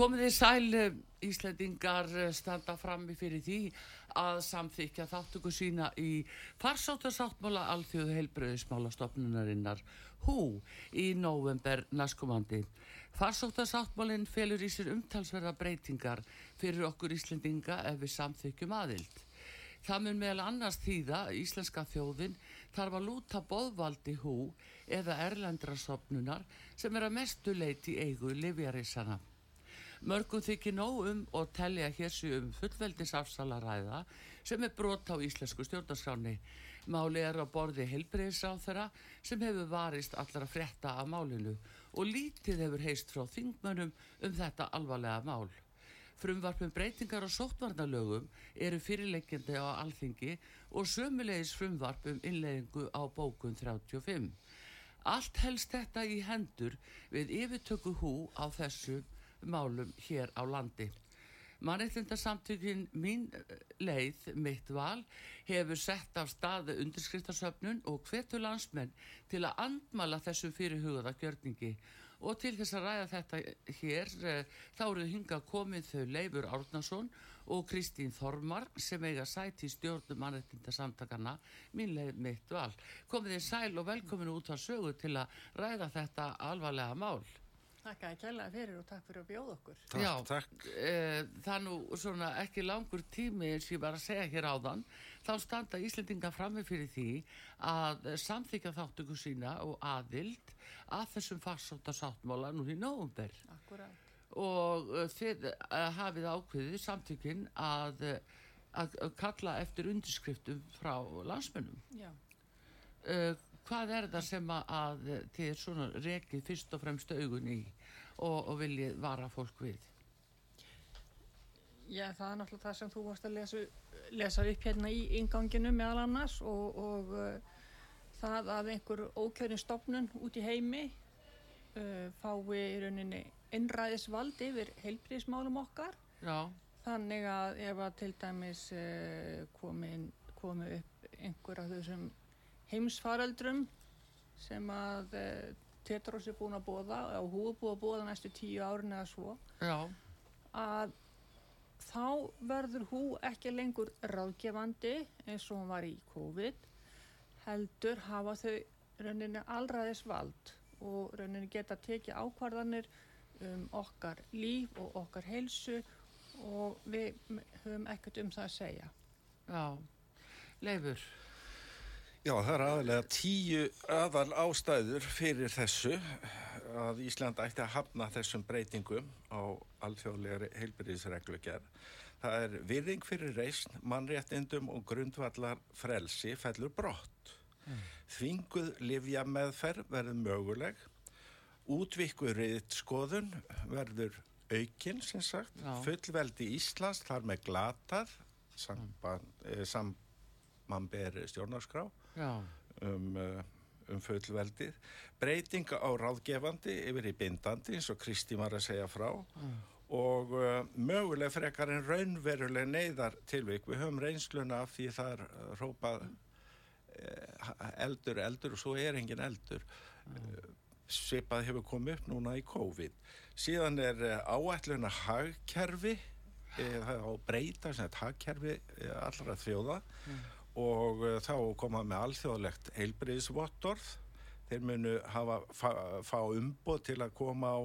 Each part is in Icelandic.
Komið þið sæl eh, Íslandingar eh, standa frammi fyrir því að samþykja þáttöku sína í farsáttarsáttmála alþjóðu heilbröðismála stopnunarinnar hú í november næstkomandi. Farsáttarsáttmálinn felur í sér umtalsverða breytingar fyrir okkur Íslandinga ef við samþykjum aðild. Það mun meðal annars þýða íslenska þjóðin þarf að lúta boðvaldi hú eða erlendrasopnunar sem er að mestu leiti eigu livjarísana. Mörgum þykir nóg um og telja hér sér um fullveldisafsalaræða sem er brot á íslensku stjórnarskráni. Máli er á borði helbreyðsáþara sem hefur varist allara frétta af málinu og lítið hefur heist frá þingmönum um þetta alvarlega mál. Frumvarpum breytingar og sóttvarnalögum eru fyrirleikjandi á alþingi og sömulegis frumvarpum innleggingu á bókun 35. Allt helst þetta í hendur við yfirtöku hú á þessu málum hér á landi. Mannreitlindarsamtökin mín leið, mitt val, hefur sett af staðu undirskriftarsöfnun og hvetu landsmenn til að andmala þessum fyrirhugaða gjörningi og til þess að ræða þetta hér eh, þá eru hinga komið þau Leifur Árnason og Kristín Þormar sem eiga sæti í stjórnum mannreitindarsamtakana mín leið mitt val. Komið þið sæl og velkomin út á sögu til að ræða þetta alvarlega mál. Takk að kella fyrir og takk fyrir að bjóða okkur. Takk, Já, takk. E, það er nú svona ekki langur tími eins ég var að segja hér áðan. Þá standa Íslendinga frammi fyrir því að samþykja þáttöku sína og aðild að þessum farsóta sáttmála nú í nógumber. Akkurát. Og uh, þið uh, hafið ákveðið samtökinn að, að kalla eftir undirskriftum frá landsmennum. Já. Uh, hvað er það sem að þið er svona rekið fyrst og fremst augun í og, og viljið vara fólk við? Já, það er náttúrulega það sem þú varst að lesa, lesa upp hérna í inganginu meðal annars og, og uh, það að einhver ókjörinn stopnun út í heimi uh, fái í rauninni innræðisvald yfir heilbríðismálum okkar. Já. Þannig að ef að til dæmis uh, komi, komi upp einhver af þessum heimsfaraldrum sem að e, Tetros er búin að bóða og hún er búin að bóða næstu tíu árin eða svo. Já. að þá verður hú ekki lengur ráðgefandi eins og hún var í COVID heldur hafa þau rauninni allraðis vald og rauninni geta tekið ákvarðanir um okkar líf og okkar heilsu og við höfum ekkert um það að segja. Já, leifur Já, það er aðalega tíu aðal ástæður fyrir þessu að Ísland ætti að hafna þessum breytingum á alþjóðlegri heilbyrðisreglugjær. Það er virðing fyrir reysn, mannréttindum og grundvallar frelsi fellur brott. Mm. Þvinguð livja meðferð verður möguleg, útvikkuð reyðt skoðun verður aukinn sem sagt, Já. fullveldi Íslands þar með glatað, samanber stjórnarskrá um, uh, um fullveldið. Breytinga á ráðgefandi yfir í bindandi eins og Kristi var að segja frá. Mm. og uh, möguleg frekar en raunveruleg neyðar tilvík við höfum reynsluna af því það er uh, rópað uh, eldur, eldur og svo er engin eldur. Mm. svipað hefur komið upp núna í COVID. Síðan er áætluna hagkerfi það er á breyta hagkerfi allra þjóða. Mm og uh, þá koma með alþjóðlegt heilbriðsvottorð þeir munu hafa, fá, fá umboð til að koma á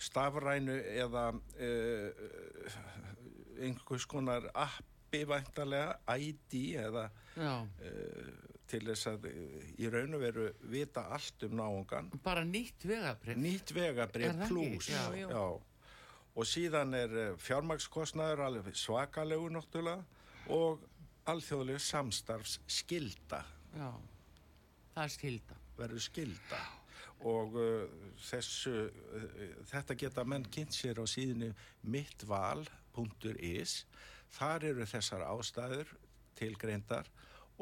stafrænu eða uh, einhvers konar appi væntalega, ID eða uh, til þess að í raun og veru vita allt um náungan bara nýtt vegabrið nýtt vegabrið pluss og síðan er eh, fjármagskostnaður alveg svakalegu náttúrulega og alþjóðlegu samstarfs skilda. Já, það er skilda. Verður skilda og uh, þessu, uh, þetta geta menn kynnt sér á síðinu mittval.is. Þar eru þessar ástæður tilgreindar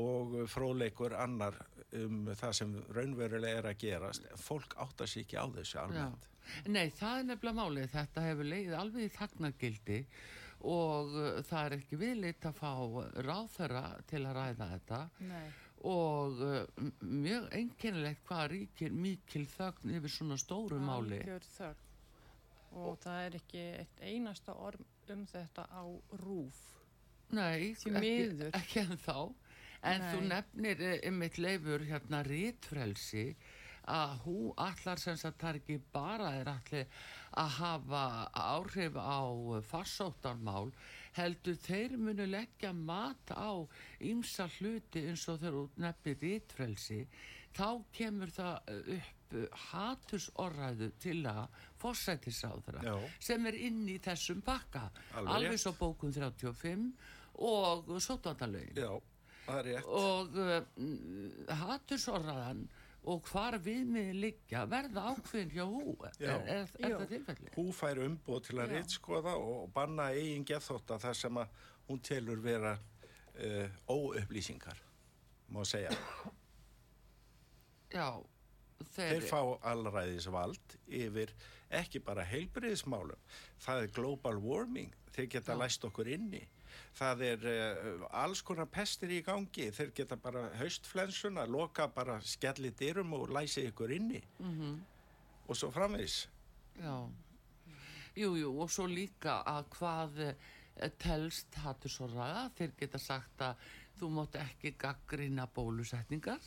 og fróðleikur annar um það sem raunverulega er að gerast. Fólk áttar sér ekki á þessu alveg. Nei, það er nefnilega málið. Þetta hefur leiðið alveg í þagnagildi og uh, það er ekki viðleitt að fá ráþara til að ræða þetta Nei. og uh, mjög einkennilegt hvað ríkir mikil þögn yfir svona stóru máli. Þögn. Og það er ekki eitt einasta orð um þetta á rúf. Nei, ekki, ekki en þá. En Nei. þú nefnir um eitt leifur hérna rítfrelsi að hú allar sem það er ekki bara er allir að hafa áhrif á farsóttarmál heldur þeir munu leggja mat á ýmsa hluti eins og þegar þú nefnir rítfrelsi þá kemur það upp hatursorræðu til að fórsættisáðra sem er inn í þessum bakka Alveg alveg svo bókun 35 og rétt. og uh, hatursorraðan og hvar viðmiðin liggja verða ákveðin hjá hú er, er, er það tilfelli? Hú fær umbúð til að reytskoða og banna eigin gethótt þar sem að hún telur vera uh, óupplýsingar, má segja. Já, Þeir þeir, fá allræðisvald yfir ekki bara heilbriðismálum. Það er global warming, þeir geta Já. læst okkur inni. Það er uh, alls konar pestir í gangi, þeir geta bara haustflensuna, loka bara skelli dyrum og læsi ykkur inni. Mhm. Og svo framvegis. já Jú, og svo líka að hvað eh, telst hatursorraða þeir geta sagt að þú mátt ekki gaggrina bólusetningar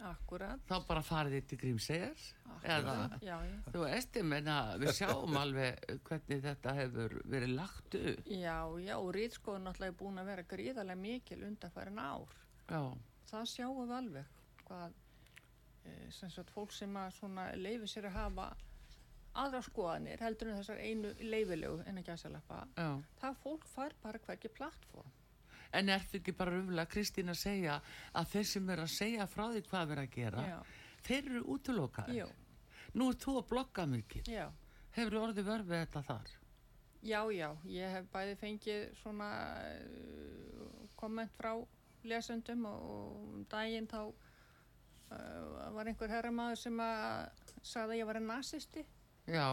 Akkurat. þá bara farið þið til grímsegar eða Já, já. Þú veist, ég menna, við sjáum alveg hvernig þetta hefur verið lagt upp. Já, já, og rýtskoðun náttúrulega er búin að vera gríðarlega mikil undanfærin ár. Já, Það sjáum við alveg hvað e, sem sagt fólk sem að leifi sér að hafa aðra skoðanir heldur en þessar einu leifilegu en ekki að sælappa. já. Það fólk fær bara hverki plattform. En ertu ekki bara röfulega, Kristín, að segja að þeir sem er að segja frá því hvað er að gera, Já, þeir eru útilokaði. já, Nú er þú að blogga mikið. já. Hefur orðið vörfið þetta þar? Já, já, ég hef bæði fengið svona uh, komment frá lesendum og, og um daginn þá uh, var einhver herramaður sem að sagði að ég var en nazisti. Já,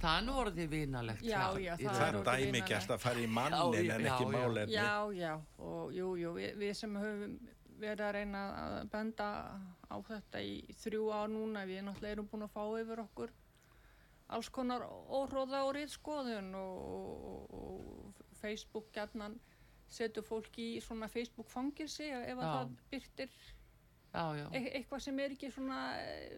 það er nú orðið vinalegt. Já, já, það Það orðið dæmi vinalegt. gert að fara í mannin já, en ekki málefni. Já, já, og jú, jú, við, við sem höfum verið að reyna að benda á þetta í þrjú ár núna, við náttúrulega erum búin að fá yfir okkur alls konar óhróða og rýtskoðun og, og, og Facebook gætnan setur fólk í svona Facebook fangilsi ef að það byrtir Já, já. e eitthvað sem er ekki svona eh,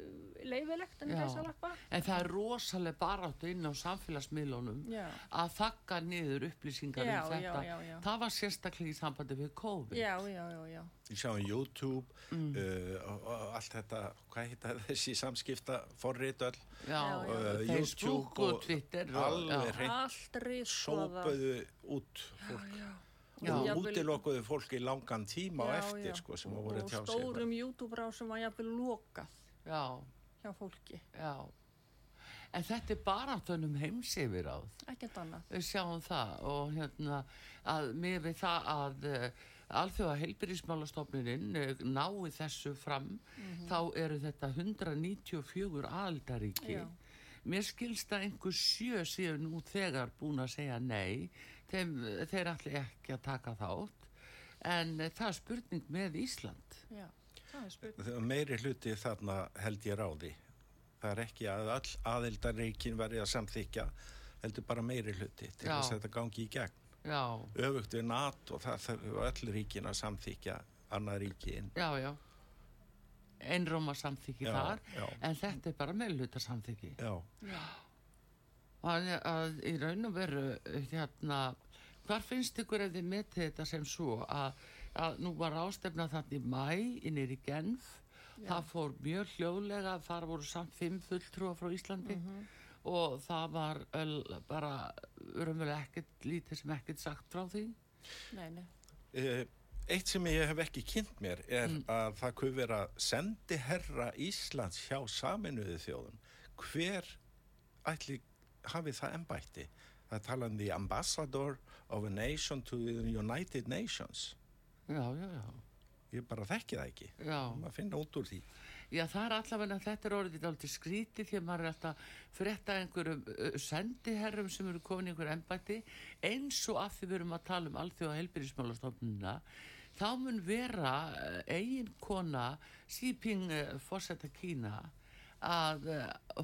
leifilegt en þess að lappa. En það er rosalega baráttu inn á samfélagsmiðlunum Já, að þakka niður upplýsingar já, um þetta. já, já. Það var sérstaklega í sambandi við COVID. Já, já, já, já. Við sjáum YouTube Mm. uh, og, og allt þetta, hvað heita þessi samskipta forrit öll, Já, Já, já. Uh, Facebook YouTube og og Twitter og, alveg rýtskoða. sópuðu út fólk Já, já. Já. Og útilokuðu fólk í langan tíma á Já, eftir já. sko sem að og voru að tjá sig. stórum YouTube-rásum var jafnvel lokað já, hjá fólki, já. En þetta er bara áttunum heims yfir áð. ekkert annað. Við sjáum það og hérna að með við það að uh, alþjóða heilbyrðismálastofnunin uh, nái þessu fram Mhm. þá eru þetta 194 aðildaríki. Já. Mér skilst að einhver sjö séu nú þegar búin að segja nei, þeim, þeir allir ekki að taka þátt en það er spurning með Ísland. Já, það er spurning. Er meiri hluti þarna held ég ráði. Það er ekki að all aðildarreikin verið að samþykja, heldur bara meiri hluti til Já. þess að þetta gangi í gegn. Já, Öfugt við NATO, það þarf öll ríkin að samþykja annað ríki inn. já, já. Einróma samþykki Já, þar, já. en þetta er bara meðluta samþykki. Já, að, að í raun og veru hérna, hvar finnst ykkur ef þið metið þetta sem svo að, að nú var ástefna þannig í mæ innir í Genf það fór mjög hljóðlega þar voru samt fimm fulltrúa frá Íslandi og það var öll, bara örumulega ekkert lítið sem ekkert sagt frá því Nei, nei. Uh, eitt sem ég hef ekki kynnt mér er Mm. að það kuð vera sendi herra Íslands hjá saminuði þjóðum. Hver ætli hafi það ennbætti? Það er talað um the ambassador of a nation to the United Nations. já, já, já, Ég bara þekki það ekki. já. Maður finna út úr því. Já, það er allavega, þetta er orðið aldrei skrítið því að maður er alltaf frétta einhverjum uh, sendiherrum sem eru komin í einhver embætti eins og að því við erum að tala um alþjóða helbyrðismálastofnuna þá mun vera eigin kona Xi Jinping fórsetta Kína að uh,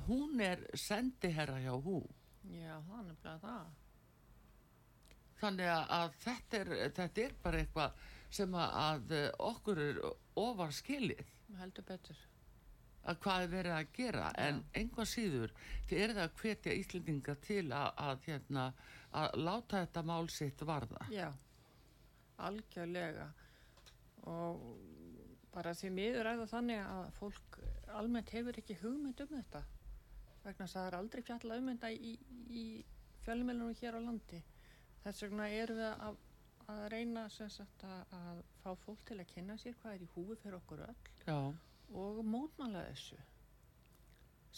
hún er sendiherra hjá hú Já, það er nefnilega það. þannig að, þetta, er, þetta er bara eitthvað sem að, uh, okkur er ofar skilið Heldur betur. að hvað er verið að gera en einhvað síður þið er það að hvetja Íslendinga til að, að, hérna, að láta þetta mál sitt varða Já, algjörlega. Og bara því miður er það þannig að fólk almennt hefur ekki hugmynd um þetta. Vegna þess að það er aldrei fjallað um þetta í, í fjölmjölunum hér á landi. Þess vegna erum við að, að reyna sem sagt, að, að fá fólk til að kynna sér hvað er í húfi fyrir okkur öll já, og mótmála þessu.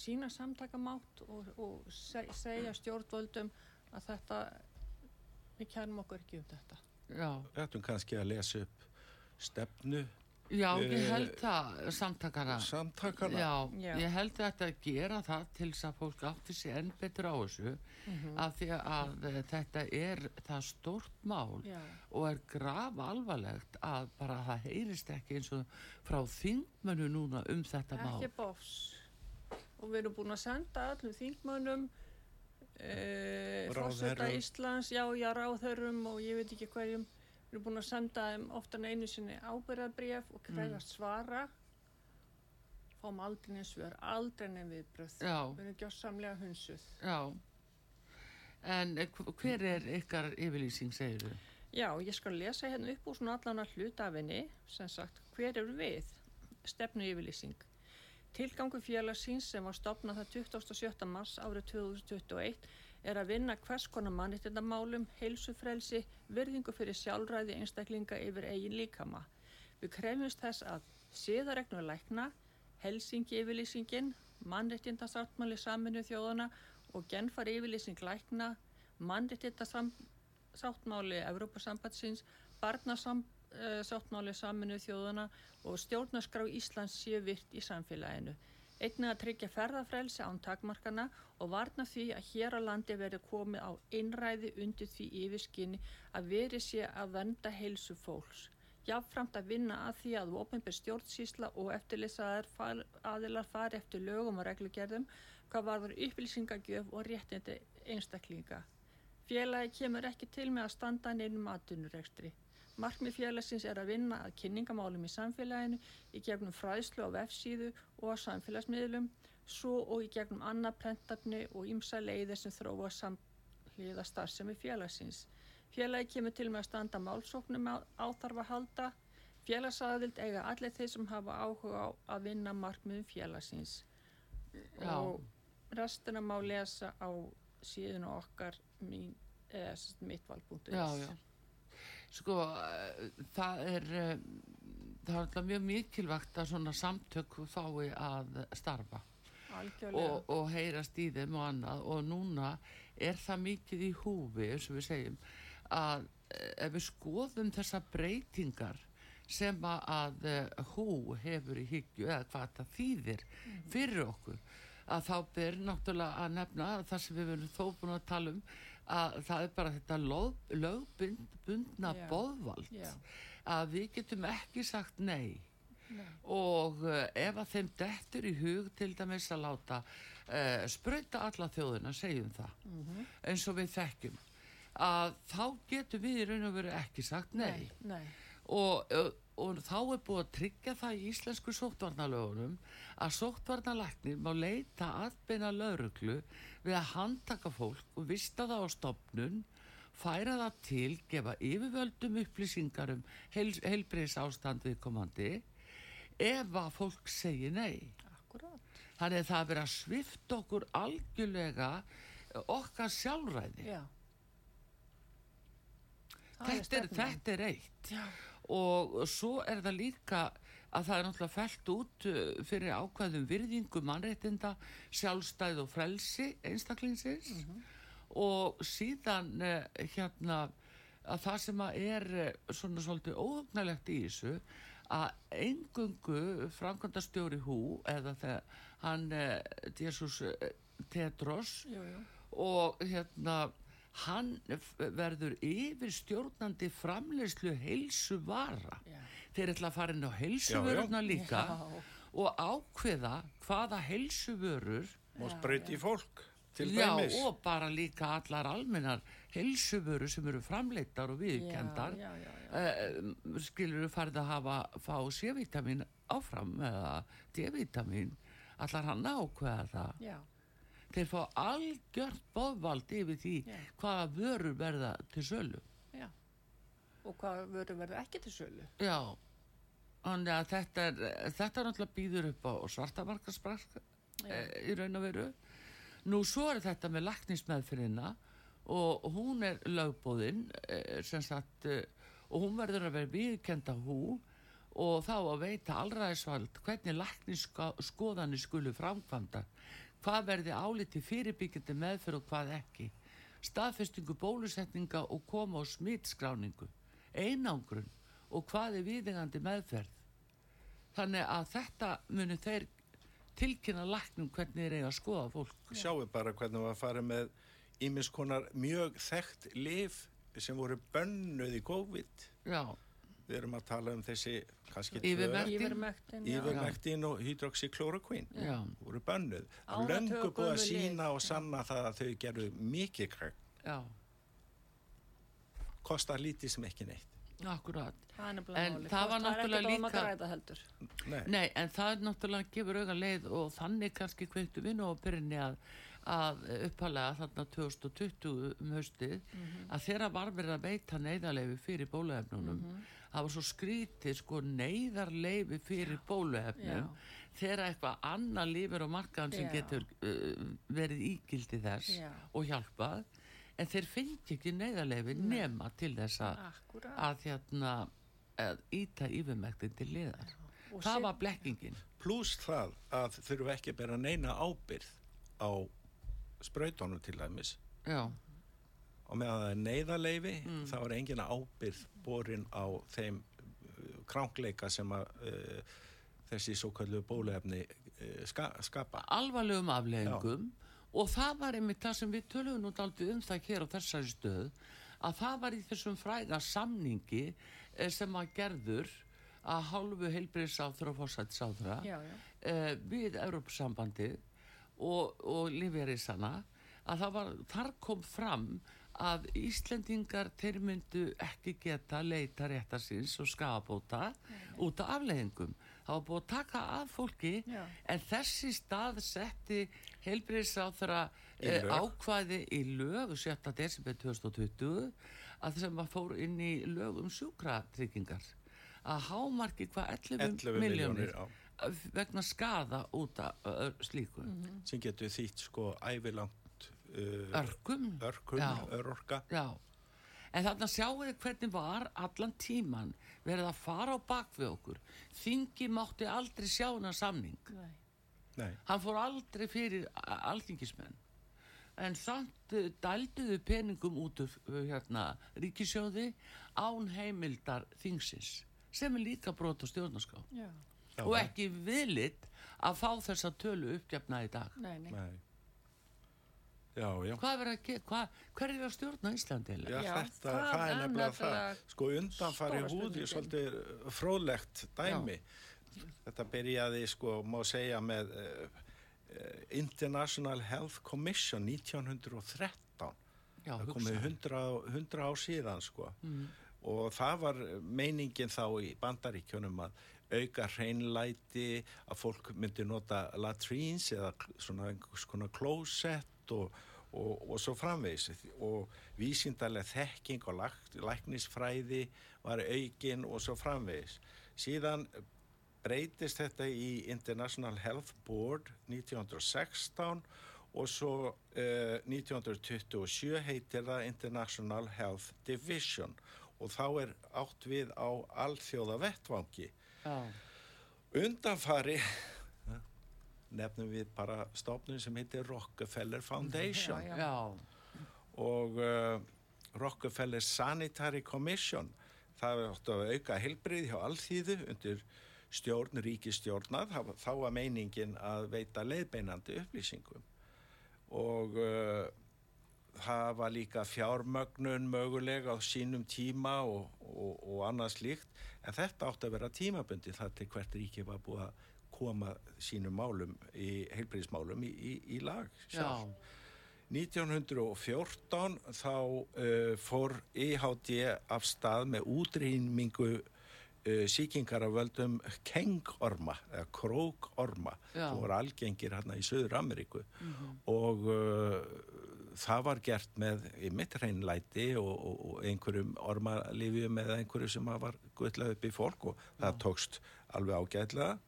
Sína samtakamátt og, og se, segja stjórnvöldum að þetta, við kærum okkur ekki um þetta. já, Við ættum kannski að lesa upp stefnu já, ég Eh, held það samtakana samtakana. Já, Já. ég held þetta að gera það til þess að fólk átti sér enn betur á þessu Mhm. af því að eh, þetta er það stórt mál Já. og er graf alvarlegt að bara það heyrist ekki eins og frá þingmönu núna um þetta mál Ekki bófs. Og við erum búin að senda öllum þingmönnum, e, fórseta Ráðherrum. Íslands, já, já, ráðherrum og ég veit ekki hverjum. Við erum búin að senda þeim oftan einu sinni ábyrðarbréf og krefast svara. Fáum aldrei neins svör, aldrei neins viðbröð. Við erum gjössamlega hunsuð. Já. En eh, hv- hver er ykkar yfirlýsing, segir þú? Já, ég skal lesa hérna upp úr svona allan að hlutafinni, sem sagt, hver eru við? Stefnu yfirlýsing. Tilgangu félagsins sem var stopnað það 27. mars árið 2021 er að vinna hvers konar mannréttindamálum, heilsufrelsi, virðingu fyrir sjálfræði einstaklinga yfir eigin líkama. Við krefumst þess að síðaregnur lækna, helsingi yfirlýsingin, mannréttindasáttmáli saminu þjóðana og genfar yfirlýsing lækna, mannréttindasáttmáli Evrópasambandsins, barnasáttmáli saminu þjóðana og stjórnarskrá Íslands séu virt í samfélaginu. Einnig að tryggja ferðafrelsi án takmarkana og varna því að hér á landi verði komið á innræði undir því yfirskinni að veri sé að venda heilsu fólks. Jáfnframt að vinna að því að ofinbyr stjórnsísla og eftirlýsaðar aðilar fari eftir lögum og reglugerðum hvað varður upplýsingagjöf og réttindi einstaklinga. Félagi kemur ekki til með að standa neinum atvinnurekstri. Markmið félagsins er að vinna að kynningamálum í samfélaginu í gegnum fræðslu á vefsíðu og á samfélagsmiðlum, svo og í gegnum annað prentarni og ymsa leiðir sem þróa samhliða starfsemi félagsins. Félagi kemur til með að standa málsóknum áþarfa halda. Félagsaðild eiga allir þeir sem hafa áhuga á að vinna markmiðum félagsins. Já. Og restina má lesa á síðan okkar sagt mittval.is. Já, já. Sko, eh, það er, eh, það er alltaf mjög mikilvægt að svona samtök fái að starfa og, og heyrast í þeim og annað. Og núna er það mikið í húfi, og við segjum, að eh, ef við skoðum þessa breytingar sem að, hú hefur í hyggju eða hvað það þýðir fyrir okkur að þá ber náttúrulega að nefna það sem við verðum þó búin að tala um að það er bara þetta lög- lögbundna Já. boðvald Já. að við getum ekki sagt nei Nei. og uh, ef að þeim dettur í hug til dæmis að láta uh, sprauta alla þjóðina, segjum það Mhm. eins og við þekkjum að þá getum við í raun og veru ekki sagt nei, Nei. Og, og, og þá er búið að tryggja það í íslensku sóttvarnalögunum að sóttvarnalæknir má leita aðbeina lauruglu við að handtaka fólk og vista það á stopnun færa það til, gefa yfirvöldum upplýsingar um heil, heilbreyðs ástand viðkomandi ef að fólk segir nei. Akkurát. þannig að það er verið að svifta okkur algjörlega eh, okkar sjálfræði Já. Þetta er, þetta er eitt Já. Og svo er það líka að það er náttúrulega fælt út uh, fyrir ákvæðum virðingu mannréttinda sjálfstæð og frelsi einstaklingsins og síðan uh, hérna að það sem að er uh, svona svolítið óhugnalegt í þessu að engungu framkvæmdastjóri hú eða þegar hann Jesus Tedros Jú, jú. og hérna hann verður yfir stjórnandi framleyslu heilsu vara Já. þeir ætla að fara inn á heilsuvöruna líka Já. og ákveða hvaða heilsuvörur og sprauti fólk til já, dæmis. og bara líka allar almennar heilsuvörur sem eru framleitar og viðkendar Já, já, já, já. uh, skilur þú farið að hafa fá C-vitamin áfram eða D-vitamin allar hann ákveða það Já. Þeir fá algjört bóðvald yfir því Já. hvaða vörur verða til sölu Já. Og hvað vörur verður ekki til sölu? já þannig að þetta er þetta er náttúrulega býður upp á svartamarkarsbrak e, í raun og veru nú svo er þetta með laknismeðfyrirna og hún er lögbóðin e, sem sagt e, og hún verður að vera viðkenda hú og þá að veita allræðisvald hvernig laknisskoðanir skulu framkvæmda hvað verði áliti fyrirbyggjandi meðfyrir og hvað ekki. Staðfestingu bólusetninga og koma á smittskráningu einangrun og hvað er viðingandi meðferð. Þannig að þetta munu þeir tilkynna laknum hvernig þeir eiga að skoða fólk. Sjáu bara hvernig var að fara með ímiskonar mjög þekkt lif sem voru bönnuð í COVID. já, Við erum að tala um þessi já. Yfirmektin og hydroxychloroquine já, voru bönnuð. Áratug Löngu búið að sína og sanna það að þau gerðu mikið kræk. já, Kostar lítið sem ekki neitt. nefnilega En það var náttúrulega líka- að. Nei. Nei, en það er náttúrulega gefur auga leið og þannig kannski kveiktu vinnu á byrjunni að, að uppalega þarna 2020 um haustið að þeirra var verið að veita neyðarleifi fyrir bóluefnunum það var svo skrítið sko neyðarleifi fyrir bóluefnum þeirra eitthvað annar lífur á markaðan sem Já. getur uh, verið ígildi þess Já. og hjálpað en þeir finnst ekki neyðarleifi nema til þess að, hérna að íta yfirmektin til liðar. Og það sem- var blekkingin. Plus það að þurfu ekki að bera neina ábyrð á sprautónum til dæmis. já, Og meðan það er neyðarleifi, Mm. þá er engin ábyrð borin á þeim uh, krankleika sem að uh, þessi svo kallu bólefni uh, ska, skapa. alvarlegum afleggingum og það var einmitt það sem við tölum nú daldið um það hér á þessari stöð að það var í þessum fræga samningi eh, sem að gerður að hálfu heilbriðsáþra og fórsættisáþra já. eh, við Európsambandið og, og Lífeyrisana að það var, þar kom fram að Íslendingar þeir myndu ekki geta leita réttarsins og skafabóta út af afleggingum. Það var búið að taka af fólki Já. en þessi stað setti heilbriðsáþra eh, ákvæði í lög 7. desember 2020 að sem að fór inn í lög um sjúkratryggingar að hámarki hvað 11, 11 miljónir vegna skada út af slíku sem getur þýtt sko ævilangt uh, örgum örkum, Já. örorka. Já. en þarna sjáu þið hvernig var allan tíman verið að fara á bak við okkur þingi mátti aldrei sjá hana samning Nei. Nei, hann fór aldrei fyrir alþingismenn en samt uh, dælduðu peningum út úr uh, hérna, ríkisjóði án heimildar þingsins sem er líka brot á stjórnarská og ekki vilit að fá þessa tölu uppgefna í dag Nei, nei. Já, já. hvað er verið að gera, hvað, hver er að stjórna Íslandi Já? Já, þetta, það er er nefnilega það. Sko undanfari húði, spurningin. svolítið fróðlegt dæmi. Þetta byrjaði, sko, má segja með uh, International Health Commission 1913. Já, það komið 100, 100 ár síðan, sko. Og það var meiningin þá í bandaríkjunum að auka hreinlæti, að fólk myndi nota latrines eða svona einhvers konar klósett og, og, og svo framvegis. Og vísindarlega þekking og læk, læknisfræði var aukin og svo framvegis. Síðan breytist þetta í International Health Board 1916 og svo uh, 1927 heitir það International Health Division og þá er átt við á alþjóða vettvangi. Já. Undanfari nefnum við bara stofnun sem heitir Rockefeller Foundation. Já, já. og uh, Rockefeller Sanitary Commission það er átt að auka helbrið hjá allþýðu undir stjórn, ríkistjórnað þá var meiningin að veita leiðbeinandi upplýsingum. Og uh, það var líka fjármögnun mögulega á sínum tíma og, og, og annað slíkt. En þetta átti að vera tímabundi þar til hvert ríki var búið að koma sínum málum í heilbreyðismálum í, í, í lag sjálf. 1914 þá uh, fór EHD af stað með útrýmingu uh, síkingar af völdum kengorma eða krókorma sem voru algengir hérna í Söður Ameríku mm -hmm. og uh, það var gert með mitt hreinlæti og, og, og einhverjum ormalífjum eða einhverju sem var guðlað upp í fólk og Já. það tókst alveg ágæðlega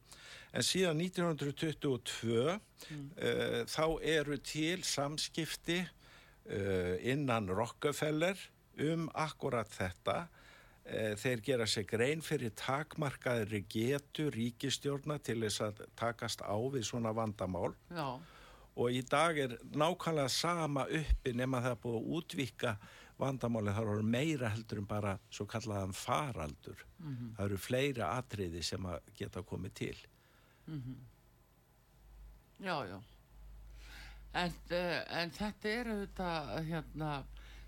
en síðan 1922 mm. uh, þá eru til samskipti uh, innan Rockefeller um akkurat þetta uh, þeir gera sig grein fyrir takmarkaðri getu ríkistjórna til þess að takast á við svona vandamál Já. og í dag er nákvæmlega sama uppi nema það búið að útvika vandamáli þar voru meira heldur en bara svo kallaðan faraldur mm -hmm. það eru fleiri atriði sem að geta komið til Mm -hmm. Já, já. En, uh, en þetta er auðvitað, hérna,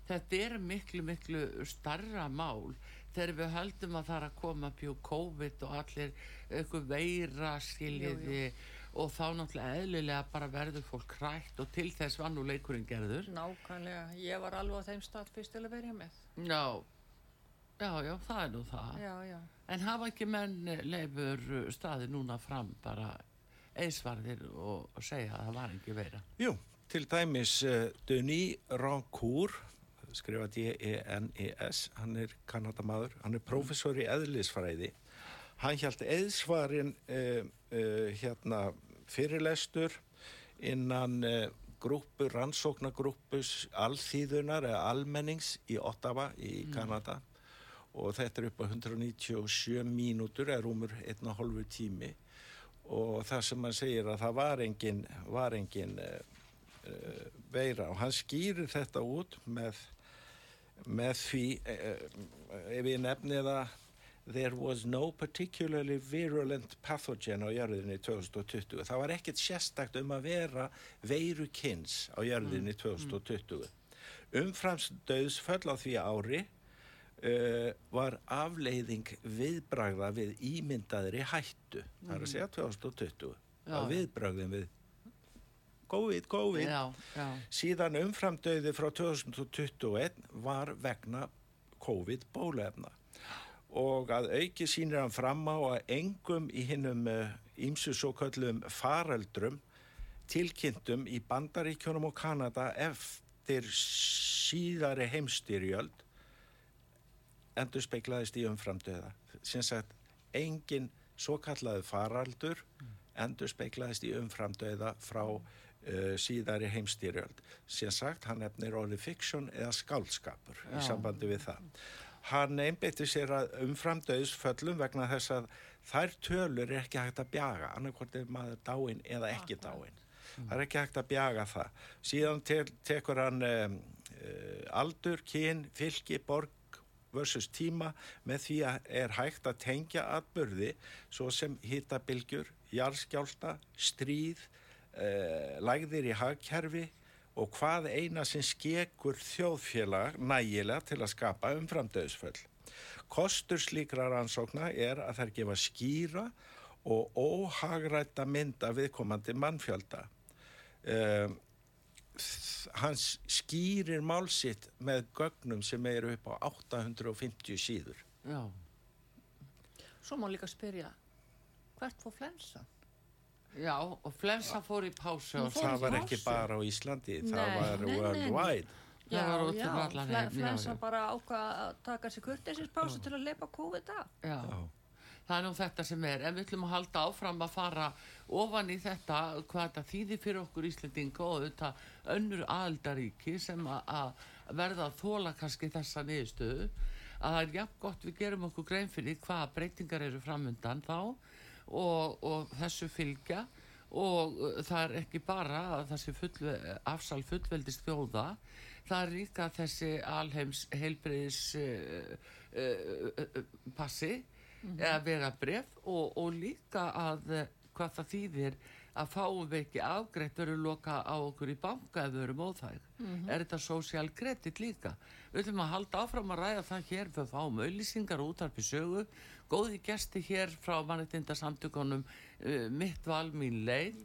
þetta er miklu, miklu starra mál þegar við höldum að það er að koma pjú COVID og allir eitthvað veira skiljiði jú, jú. og þá náttúrulega eðlilega bara verður fólk krætt og til þess var nú leikurinn gerður. Nákvæmlega, ég var alveg á þeim stað fyrst til að verja með. Já, já, já, það er nú það. Já, já. En hafa ekki menn leifur staði núna fram bara eisvarðir og, og segja að það var ekki vera? Jú, til dæmis uh, Denis Rancourt, skrifa D-E-N-E-S, hann er kannadamadur, hann er professor í eðlisfræði. Hann hjælt eðsvarin uh, uh, hérna fyrirlestur innan grúpu, rannsóknagrúpus alþýðunar eða almennings í Ottawa í mm. Kanada. Mm og þetta er upp á 197 mínútur er umur einn og hálfu tími. Og það sem hann segir að það var engin, var engin uh, uh, veira. Og hann skýrir þetta út með, með því uh, ef ég nefni það there was no particularly virulent pathogen á jörðinni 2020 það var ekkert sérstakt um að vera veiru kynns á jörðinni 2020 mm. umframsdauðsföll á því ári uh, var afleiðing viðbragða við ímyndaðri hættu. Mm. það er að segja 2020 já, að viðbragðin við COVID, COVID. Já, já. síðan umframdauði frá 2021 var vegna COVID bólefna og að auki sínir hann fram á að engum í hinnum ímsu uh, svo kallum faraldrum tilkynntum í Bandaríkjónum og Kanada eftir síðari heimstyrjöld endur speiklaðist í umframdöða sem sagt engin svo kallaðu faraldur endur speiklaðist í umframdöða frá uh, síðari heimstýrjöld sem sagt hann efnir orði fiksjón eða skálskapur Já. í sambandi við það. Hann einbeitti sér að umframdöðsföllum vegna þess að þær tölur er ekki hægt að bjaga annarkort er maður dáin eða ekki dáin mm. það er ekki hægt að bjaga það. Síðan te tekur hann um, uh, aldur, kyn, fylki, borg versus tíma með því að er hægt að tengja atbyrði svo sem hittabilgjur, jarðskjálta, stríð, eh, lægðir í hagkerfi og hvað eina sem skekur þjóðfélag nægilega til að skapa umframdöðsföll. Kostur slíkra rannsókna er að þær gefa skýra og óhagrætta mynda viðkomandi mannfjölda. Um, hans skýrir málsitt með gögnum sem eru upp á 850 síður. Já. Svo má líka spyrja hvert fór flensan? Já, og flensa fór í pásu og það var ekki bara á Íslandi nei, það var worldwide Já, já, flensa bara ákvað að taka sér kurtisins pásu til að leipa COVID af. Já, það er nú þetta sem er. En við ætlum að halda áfram að fara ofan í þetta hvað þetta þýðir fyrir okkur Íslandinga og þetta önnur aðaldaríki sem að verða að þóla kannski þessa niðurstöðu. Að það er jafn gott við gerum okkur grein fyrir hvaða breytingar eru framöndan þá og, og þessu fylgja. Og uh, það er ekki bara að þessi full, afsal fullveldist þjóða. Það er líka þessi alheims heilbreyðis uh, uh, uh, passi mm -hmm. vera bref og, og líka að uh, hvað það þýðir að fáum við ekki afgreitt verður loka á okkur í banka ef við verum óþæg mm -hmm. er þetta social credit líka við ætlum að halda áfram að ræða það hér við fáum auðlýsingar út af sögu góði gesti hér frá mannettindarsamtökunum uh, mitt val mín leið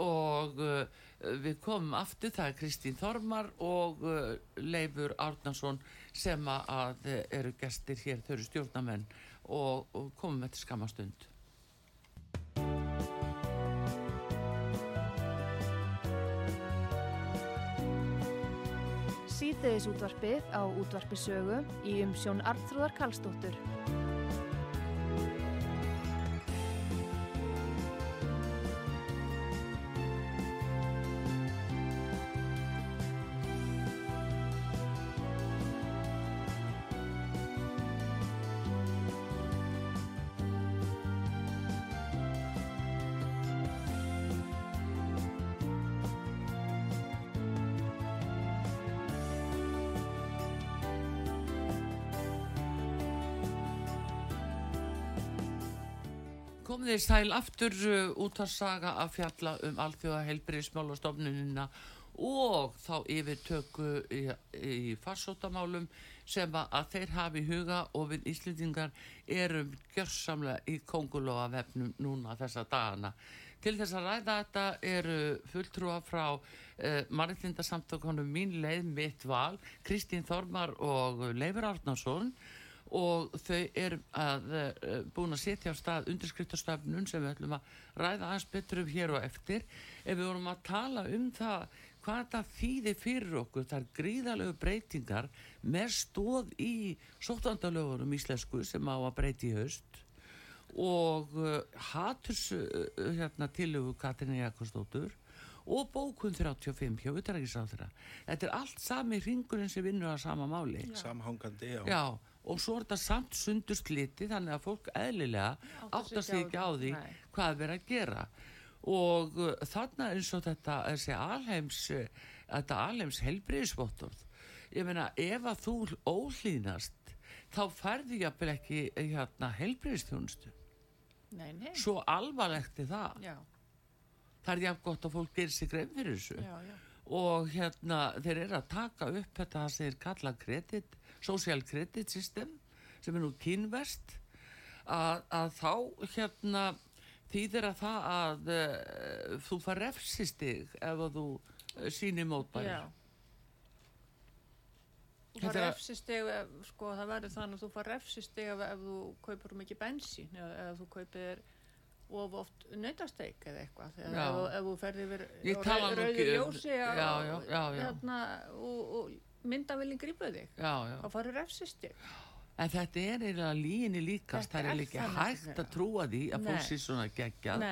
og uh, við komum aftur það er Kristín Þormar og uh, Leifur Árnason sem að eru gestir hér þau eru stjórnamenn og, og komum með til skamastund Síðdeis útvarpið á útvarpisögu í umsjón Arnþróðar Kallstóttur. Komið þið sæl aftur uh, út að saga að fjalla um alþjóða heilbriðismálastofnunina og þá yfir tökku í, í farsóttamálum sem að þeir hafi huga og við Íslendingar erum gjörsamlega í kongulóa vefnum núna þessa dagana. Til þess að ræða þetta eru fulltrúa frá eh, mannitlindasamtökunum mín leið mitt val, Kristín Þormar og Leifur Árnarsson og þau eru að uh, búin að setja á stað undirskriftastafnun sem við ætlum að ræða aðeins betur um hér og eftir. Ef við vorum að tala um það hvað það þýðir fyrir okkur það er gríðalegu breytingar með stóð í sóttandalögunum íslensku sem á að breyti í haust. Og uh, haturs uh, hérna tilögu Katrin Jakobsdóttur og bókun 35 hjá Uttarækisáþra þetta er allt sami ringurinn sem vinnur að sama máli. Samhangandi, já. já og svo er þetta samt sundur sliti þannig að fólk eðlilega áttast sig ekki á því. nei. hvað verður að gera. Og uh, þannig eins og þetta þessi alheims uh, þetta alheims helbriðisvottorð ég meina ef að þú ólínast þá færði ég ekki hérna helbriðistjónustu svo alvarlegt er það. Já. það er jáfn gott að fólk gerir sig grein fyrir þessu. Já, já. og hérna þeir eru að taka upp þetta það segir kalla kredit social credit system sem er nú kynvest að, að þá hérna þýðir að það að uh, þú far refsistig ef að þú uh, sýnir mótbæri. Þú far refsistig sko það verður þannig að þú far refsistig ef, ef þú kaupur mikið bensín eða ef þú kaupir of oft nautasteik eða eitthvað. Ef, ef þú ferði yfir rauður ljósi hérna, og, og myndavilling grípuð þig já, já. og farið refsistig en þetta er eiginlega líginni líkast það er líka hægt að trúa því að fólk sé svona geggjað.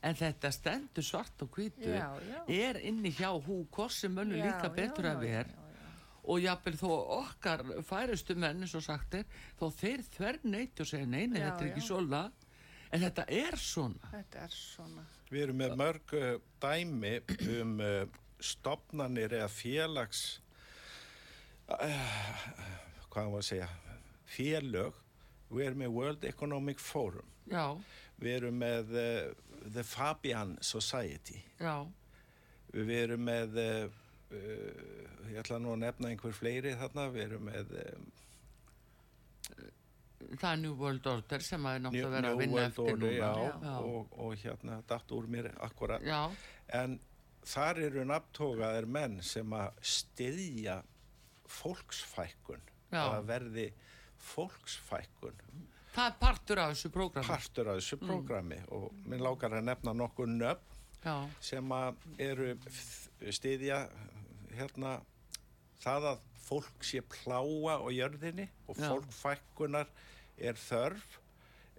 En þetta stendur svart og hvitu er inni hjá hú hvorsi mönnu líka betur að vera og jápil þó okkar færustu menn eins og sagt er þó þeir þver neitt og segja neina þetta er ekki svona. En þetta er svona. Þetta er svona. Við erum með mörg uh, dæmi um uh, stopnarnir eða félags hvað var að segja félög við erum með World Economic Forum Já. við erum með uh, The Fabian Society Já. við erum með uh, ég ætla nú að nefna einhver fleiri þarna við erum með það er New World Order sem að er náttúrulega vera að vinna eftir núna já, já. Og, og hérna datt úr mér akkurat já. en þar eru nafntógaðir menn sem að styðja fólksfækkun að verði fólksfækkun það er partur af þessu prógrami partur af þessu mm. prógrami mm. og minn lákar að nefna nokkur nöfn Já. sem að eru stiðja hérna það að fólk sé pláa á jörðinni og fólkfækkunar er þörf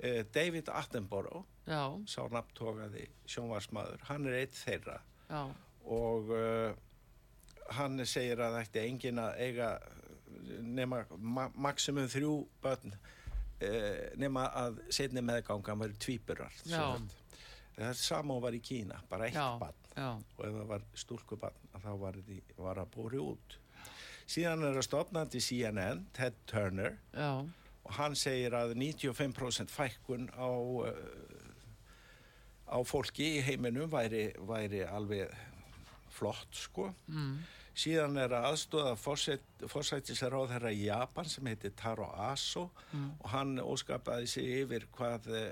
Eh, David Attenborough, Já. sá nafntogaði sjónvarsmaður, hann er eitt þeirra Já. og uh, hann segir að það ætti engin að eiga nema ma maksimum þrjú börn uh, nema að setni meðganga var tvíburar það og var í Kína bara eitt Já. barn. og ef það var stúlkubarn þá var það að bóri út. Síðan er það stopnandi CNN Ted Turner. Já. Og hann segir að 95% fækkun á, uh, á fólki í heiminum væri, væri alveg flott sko. Mm. Síðan er að aðstóða fórsættisar á þeirra í Japan sem heitir Taro Aso mm. og hann óskapaði sig yfir hvað uh,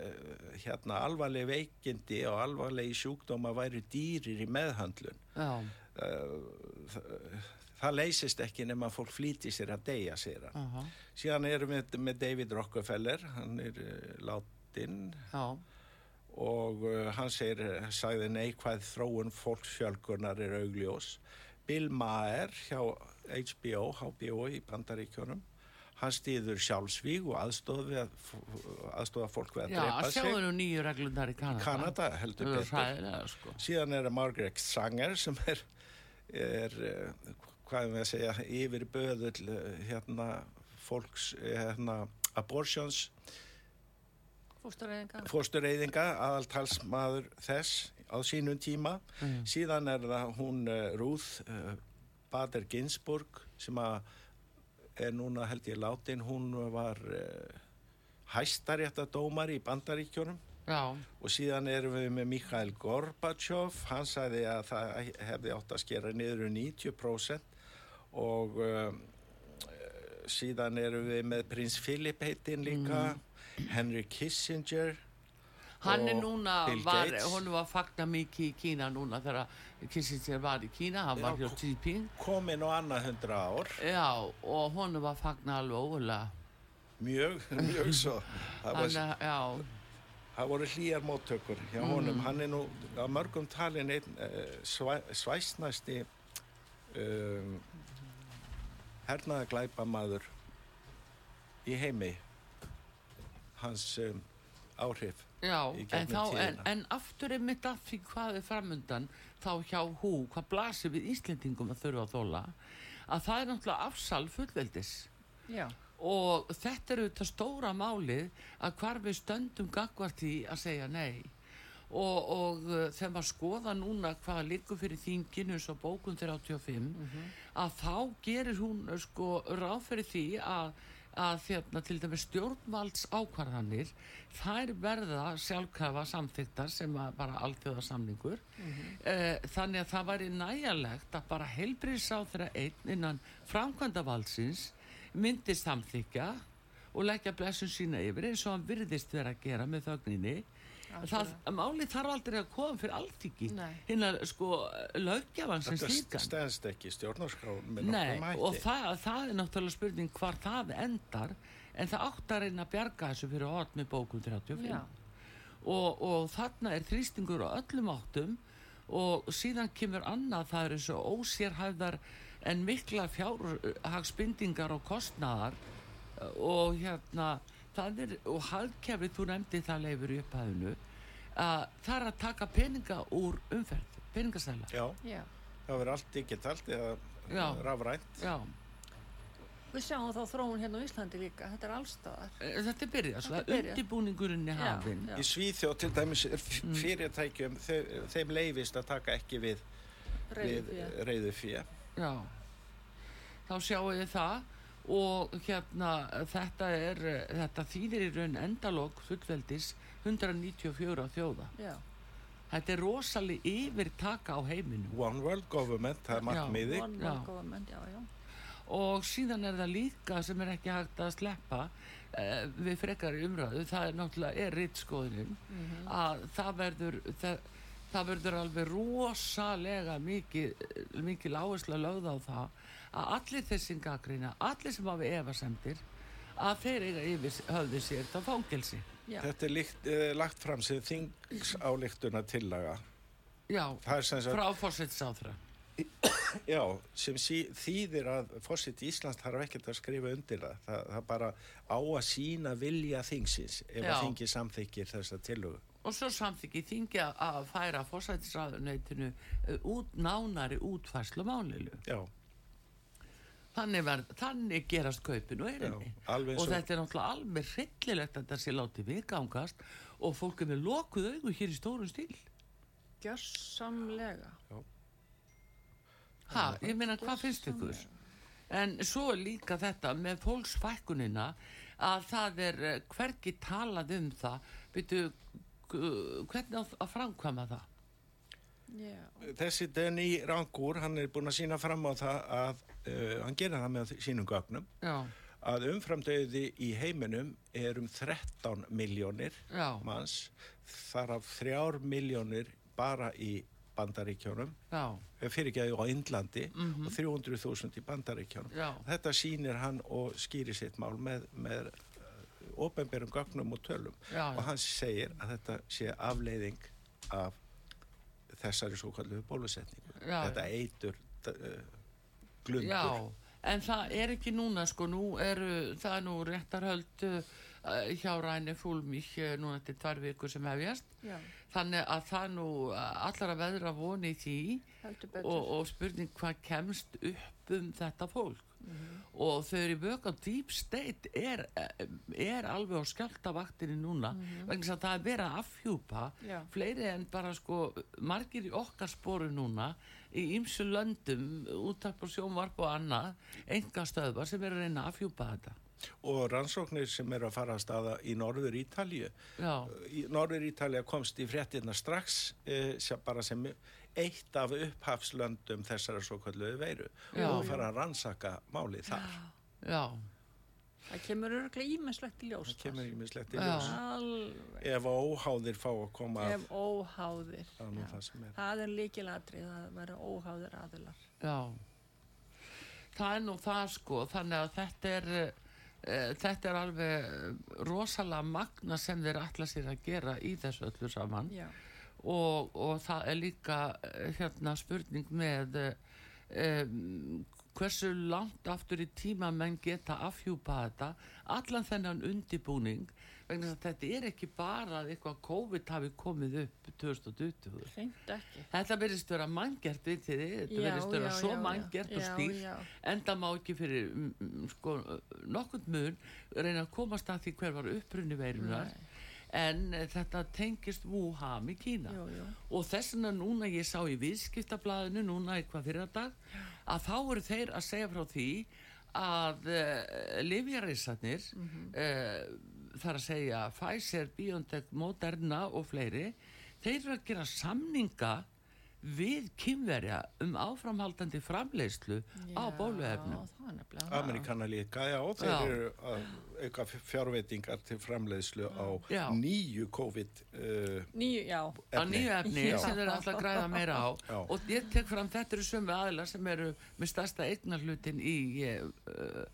hérna alvarleg veikindi og alvarlegi sjúkdóma væri dýrir í meðhandlun. Já. Uh, það leysist ekki nema fólk flíti sér að deyja sér uh -huh. síðan erum við með David Rockefeller hann er uh, látin uh. Og hann segir, sagði neikvæð þróun fólksfjölgunar er augljós. Bill Maher hjá HBO, HBO í Bandaríkjónum hann stýður sjálfsvíg og aðstofa aðstofa fólk við að Já, drepa sig. Já, við nú nýju reglundar í Kanada. Kanada heldur betur. sko. síðan er það Margaret Sanger sem er, er hvað við að segja, yfir böðull eh, hérna fólks, eh, hérna abortions fóstureyðinga. Aðaltalsmaður þess á sínum tíma. Mm. síðan er það hún uh, Ruth uh, Bader Ginsburg sem að er núna held ég látin. Hún var uh, hæstaréttadómar í bandaríkjónum Já. og síðan erum við með Mikhail Gorbachev. Hann sagði að það hefði átt að skera niður 90% og um, síðan eru við með prins Philip heitinn líka. Mm. Henry Kissinger hann er núna var, hún var fagna mikið í Kína núna þegar Kissinger var í Kína. Hann var hjá Xi Jinping. komin á annað hundra ár. Já og hún var fagna alveg ógulega mjög, mjög svo. Það var, það voru hlýjar móttökur hjá mm. honum. Hann er nú á mörgum talin einn uh, svæ, svæsnæsti um hernaða glæpa maður í heimi hans um, áhrif Já, en, þá, en, en aftur er mitt af því hvað er framundan þá hjá hú, hvað blasir við Íslendingum að þurfa að þóla að það er náttúrulega afsal fullveldis Já. og þetta eru þetta stóra málið að hvar við stöndum gagvart í að segja nei og, og uh, þegar maður skoða núna hvaða likur fyrir þinginu svo bókun 35 mm -hmm. að þá gerir hún uh, sko ráð fyrir því að að þérna til dæmis stjórnvalds ákvarðanir þær verða sjálfkafa samþyktar sem bara alltjóða samningur mm -hmm. e, þannig að það væri næjalegt að bara heilbriðs á þeirra einn innan framkvæmda valdsins myndi samþykja og leggja blessun sína yfir eins og hann virðist vera að gera með þögninni það, málið þarf aldrei að koma fyrir alltíki hinn að sko löggjafann sem slíkan. þetta stæðst ekki stjórnarskráð með nokkuð mæti og það, það er náttúrulega spurning hvar það endar en það átt að reyna að bjarga þessu fyrir hort með bókum 35 og, og þarna er þrýstingur á öllum áttum og síðan kemur annað það eru svo ósérhæfðar en mikla fjárhagsbindingar og kostnaðar. Og hérna það er, og haldkjafið, þú nefndi það leifur í upphæðinu að það er að taka peninga úr umferð, peningastæla Já, Já. það verður allt digitalt eða rafrænt Já Við sjáum þá þróun hérna á Íslandi líka, þetta er allstaðar. Eh, þetta er byrjað, svo að undibúningurinn er hafinn. Í Svíþjóð til dæmis er mm. fyrirtækjum, þeim, þeim leifist að taka ekki við reyðu fyrir. Já, þá sjáum við það og hérna þetta er þetta þýðir í raun endalók fullveldis 194 þjóða. Já. þetta er rosalega yfir taka á heiminu One World Government, það er markmiði One World Government, já, já. Og síðan er það líka sem er ekki hægt að sleppa eh, við frekar umræðu, það er náttúrulega er rittskoðunum mm -hmm. að það verður það, það verður alveg rosalega mikið mikið lágusla lögð á það að allir þessi gaggrína, allir sem hafi efasemtir að þeir eiga yfir höfðu sér þetta fóngelsi Já. Þetta er líkt, eh, lagt fram sem þingsáleiktuna tillaga Já, frá fórsetsáþra Já, sem sí, þýðir að fósitt í Íslands þarf ekkert að skrifa undir það. Það, það bara á að sína vilja þingsins ef Já. að þingi samþykir þessa tillögu. og svo samþykki þingi að- færa fórsættisraðuneytinu út nánari útfærslu málilu. Já, Þannig, verð, þannig gerast kaupin og erinni. Og þetta er náttúrulega alveg hryllilegt að þetta sé látið viðgangast og fólk er með lokuð augu hér í stórum stíl. Gjörsamlega. Ha, ég meina, hvað finnst ykkur? En svo líka þetta með fólksfækkunina að það er eh, hvergi talað um það. Gu- hvernig að framkvæma það? Já. þessi Denny Rangur, hann er búin að sína fram á það að uh, hann gerir það með sínum gögnum. Já, að umframdauði í heiminum er um 13 miljónir já, manns, þar af 3 miljónir bara í bandaríkjónum, já, fyrirgeðu á Indlandi og 300.000 í bandaríkjónum. Mhm. Þetta sýnir hann og skýrir sitt mál með, með ofenbærum gögnum og tölum. Og hann segir að þetta sé afleiðing af þessari svo kallu bólusetningu. Já, þetta eitur uh, glundur. já. En það er ekki núna, sko, nú eru, það er nú réttarhöld uh, hjá Ræni Fúlmík uh, núna til tvær vikur sem hefjast. Já, Þannig að það er nú allar að veðra voni í því og, og spurning hvað kemst upp um þetta fólk og þau eru í vök á deep state er, er alveg á skjáltavaktinni núna. Vegna þess að það er verið að afhjúpa Já. fleiri en bara sko margir í okkar sporu núna í ýmsu löndum úttarp og sjónvarp og annað enga stöðvar sem eru að reyna að afhjúpa þetta. Og rannsóknir sem eru að fara að staða í Norður Ítalíu. já, Í Norður Ítalía komst í fréttina strax eh, sem bara sem eitt af upphafslöndum þessara svo kallu veiru Já. og fara að rannsaka málið þar. já, Það kemur örglega ímesslegt í ljós. Það kemur ímislegt í ljós. Alveg. Ef óháðir fá að koma að, Ef óháðir. það er nú Já. það sem er. Það er líkilatrið að vera óháðir aðilar. Já, það er nú það sko, þannig að þetta er, uh, þetta er alveg eh, rosalega magna sem þeir ætla sér að gera í þessu öllu saman Já. Og, og það er líka eh, hérna spurning með um, hversu langt aftur í tíma menn geta afhjúpa þetta, allan þennan undibúning, vegna þess að þetta er ekki bara að eitthvað COVID hafi komið upp 2020. Hreint ekki. Þetta verðist vera manngert við þið, þetta Já, verðist vera já, svo já, manngert og Já, stíl já. enda má ekki fyrir mm, mm, sko, nokkund mun reyna að komast að því hver var upprunni veirunar Nei. En eh, þetta tengist Wuhan í Kína Jú, jú. og þess vegna núna ég sá í viðskiptablaðinu núna eitthvað fyrir dag að þá eru þeir að segja frá því að uh, livjareysarnir mm þar að segja Pfizer, BioNTech, Moderna og fleiri þeir eru að gera samninga við kynverja um áframhaldandi framleiðslu á bóluefnum er. Amerikana líka, já, þeir Já. eru að auka fjárveitingar til framleiðslu á Já. nýju COVID uh, Nýju, já. á nýju efni Já. sem þeir eru alltaf að græða meira á Já. og ég tek fram þetta eru sömu aðilar sem eru með stærsta eignarhlutin í uh,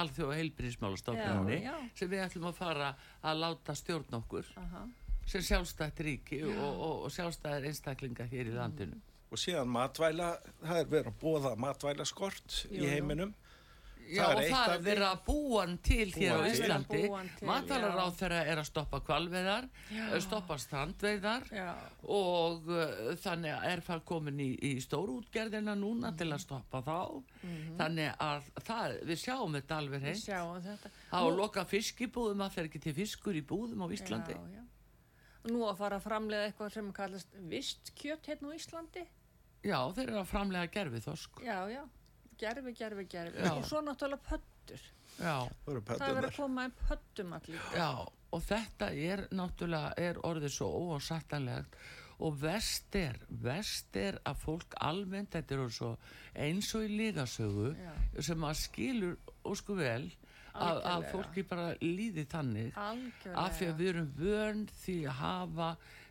alþjóða heilbyrðismálastofnunni Já, já. sem við ætlum að fara að láta stjórn okkur Aha. Sem sjálfstætt ríki og, og, og sjálfstæðir einstaklinga hér í landinu og síðan matvæla, það er verið að bóða matvæla skort Jú, í heiminum. Já, er og það er verið að búa hann til hér á til. Íslandi til, já. þeirra er að stoppa kvalveðar stoppa strandveiðar Já. og uh, þannig er það komin í, í stórútgerðina núna til Mhm. að stoppa þá þannig að það, við sjáum þetta alveg Við hreint sjáum þetta. það á að loka fiskibúðum að þeir ekki til fiskur í búðum á Íslandi Já, já. Nú að fara að framlega eitthvað sem kallast vistkjöt hérna á Íslandi. já, þeir eru að framlega gerfi þosk Já, já. Gerfi, gerfi, gerfi. Já. Og svo náttúrulega pöttur. já, Það eru Það er verið að koma einn pöttum allir. já, og þetta er náttúrulega er orðið svo óásættanlegt og verst er verst er að fólk almennt þetta er svo eins og í lígasögu Já. sem að skilur ósku vel að, að fólki bara líði þannig. Algjörlega. af því að við erum vörn því að hafa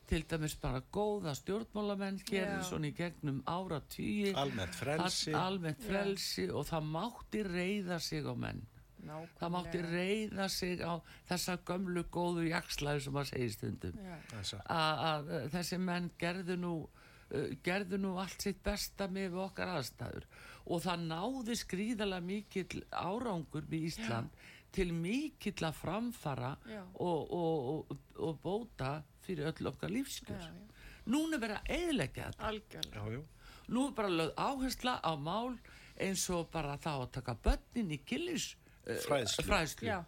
til dæmis bara góða stjórnmálamenn Já. svona í gegnum ára tíu Almennt frelsi. almennt frelsi og það mátti reyða sig á menn. Nákvæmlega. það mátti reyða sig á þessa gömlu góðu jakslæðu sem að segja stundum. Að, að þessi menn gerðu nú uh, gerðu nú allt sitt besta með okkar aðstæður og það náði skrýðalega mikill árangur við Ísland Já. til mikill að framfara og, og, og, og bóta fyrir öll okkar lífskjör. Núna verða eðlegja þetta. Algjörlega. Nú er bara lögð áhersla á mál eins og bara þá að taka börnin í killis uh, fræðslu. fræðslu. Já.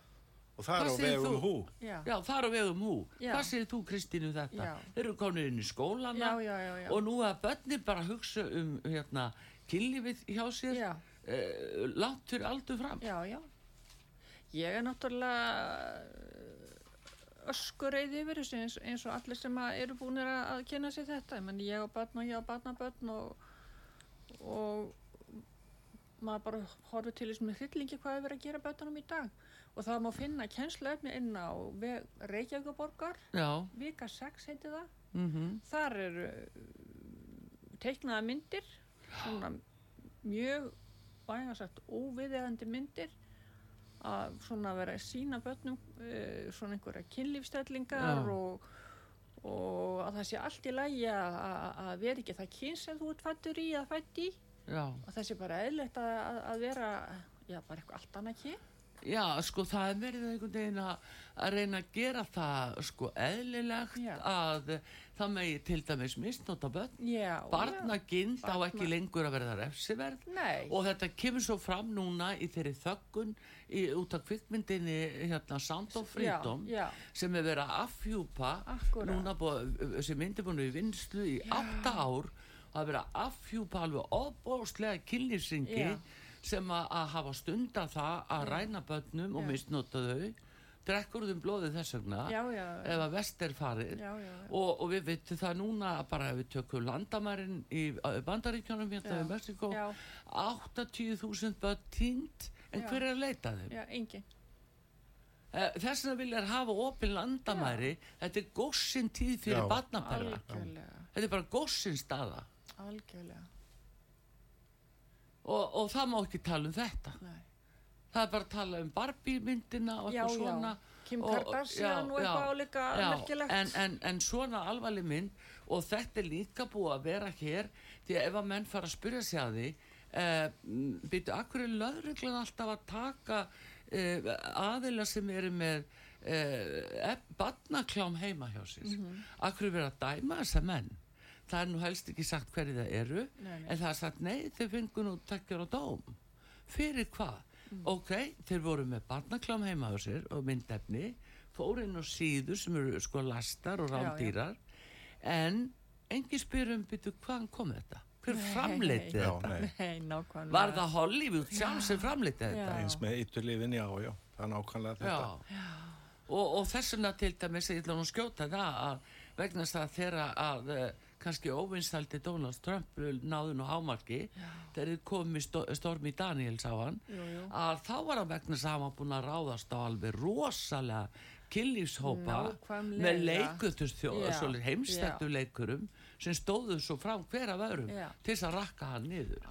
Og það er á vegum hú. Já. já, það er á vegum hú. Já. Hvað segir þú Kristínu um þetta? Já. Þeir eru komin inn í skólana já, og nú að börnin bara hugsa um hérna, killifið hjá sér uh, langt fyrir aldur fram. Já, já. Ég er náttúrulega öskureið yfir þessu eins, eins og allir sem eru búin að kynna sér þetta. Ég, ég á barn og ég á barnabörn og, og maður bara horfið til þessum hryllingi hvað er verið að gera börnunum í dag og það má finna kjenslefni inn á Reykjavíkuborgar Vika 6 heiti það mm -hmm. þar eru teiknaða myndir svona mjög vægarsagt óviðeðandi myndir að svona vera að sína börnum uh, svona einhverja kynlífstellingar og, og að það sé allt í lægi að vera ekki það kyn sem þú ert fættur í að fætt í. Já. og það sé bara eðlert að, að vera já, bara eitthvað allt annað kyn Já, sko, það er verið einhvern veginn að reyna að gera það, sko, eðlilegt já. að það megi til dæmis misnóta börn. Já. Barnagind á ekki lengur að verða refsiverð. Nei. Og þetta kemur svo fram núna í þeirri þöggun í, út af kvittmyndinni, hérna, Sound of Freedom, já, sem er verið að affjúpa, Akkurat. núna búið, sem myndi búin í vinslu í átta ár, og að vera að affjúpa alveg óbóstlega kynlýfsingi sem að hafa stunda það að ræna börnum og misnota þau drekkur þeim blóðið þess vegna já, já, já. ef að vest er farið. Og, og við veitum það núna bara ef við tökum landamærin í bandaríkjónum hérna í Mexiko 80.000 börn tínt en hver er að leita þeim? Já, engin eh, Þess vegna vilja hafa opin landamæri. Þetta er góðsinn tíð fyrir barnapæra þetta er bara góðsinn staða. Algjörlega og, og það má ekki tala um þetta. Nei. það er bara að tala um Barbie myndina og eitthvað svona. Kim Kardashian og eitthvað álíka merkilegt. en, en, en svona alvarleg mynd og þetta er líka búið að vera hér því að ef að menn fara að spyrja sig að því eh, byrju, akkur er löðruglan alltaf að taka eh, aðila sem eru með eh, badnaklám heima hjá sér? Mm -hmm. akkur er verið að dæma þessa menn það er nú helst ekki sagt hverju það eru nei, nei. en það er sagt nei þeir fengur nú takkjar á dóm fyrir hvað? Mm. ok, þeir voru með barnaklám heima á sér og myndefni fór inn á síður sem eru sko lastar og rándýrar en engi spyrum byrju hvaðan kom þetta? hver framleiti þetta? Nei, var það Hollywood sjálf sem framleiti þetta? eins með ytturlifin, já, já það er nákvæmlega þetta og, og þessuna til dæmis ég ætla nú að skjóta það að vegna þess að þeirra að kannski óvinstaldi Donald Trump náðun og hámarki þegar þið komið Stormi Daniels á hann jú, jú. að þá var hann vegna þess að hann var búin að ráðast á alveg rosalega killífshópa með leikutust heimstættu leikurum sem stóðu svo fram hver af öðrum Já. til þess að rakka hann niður.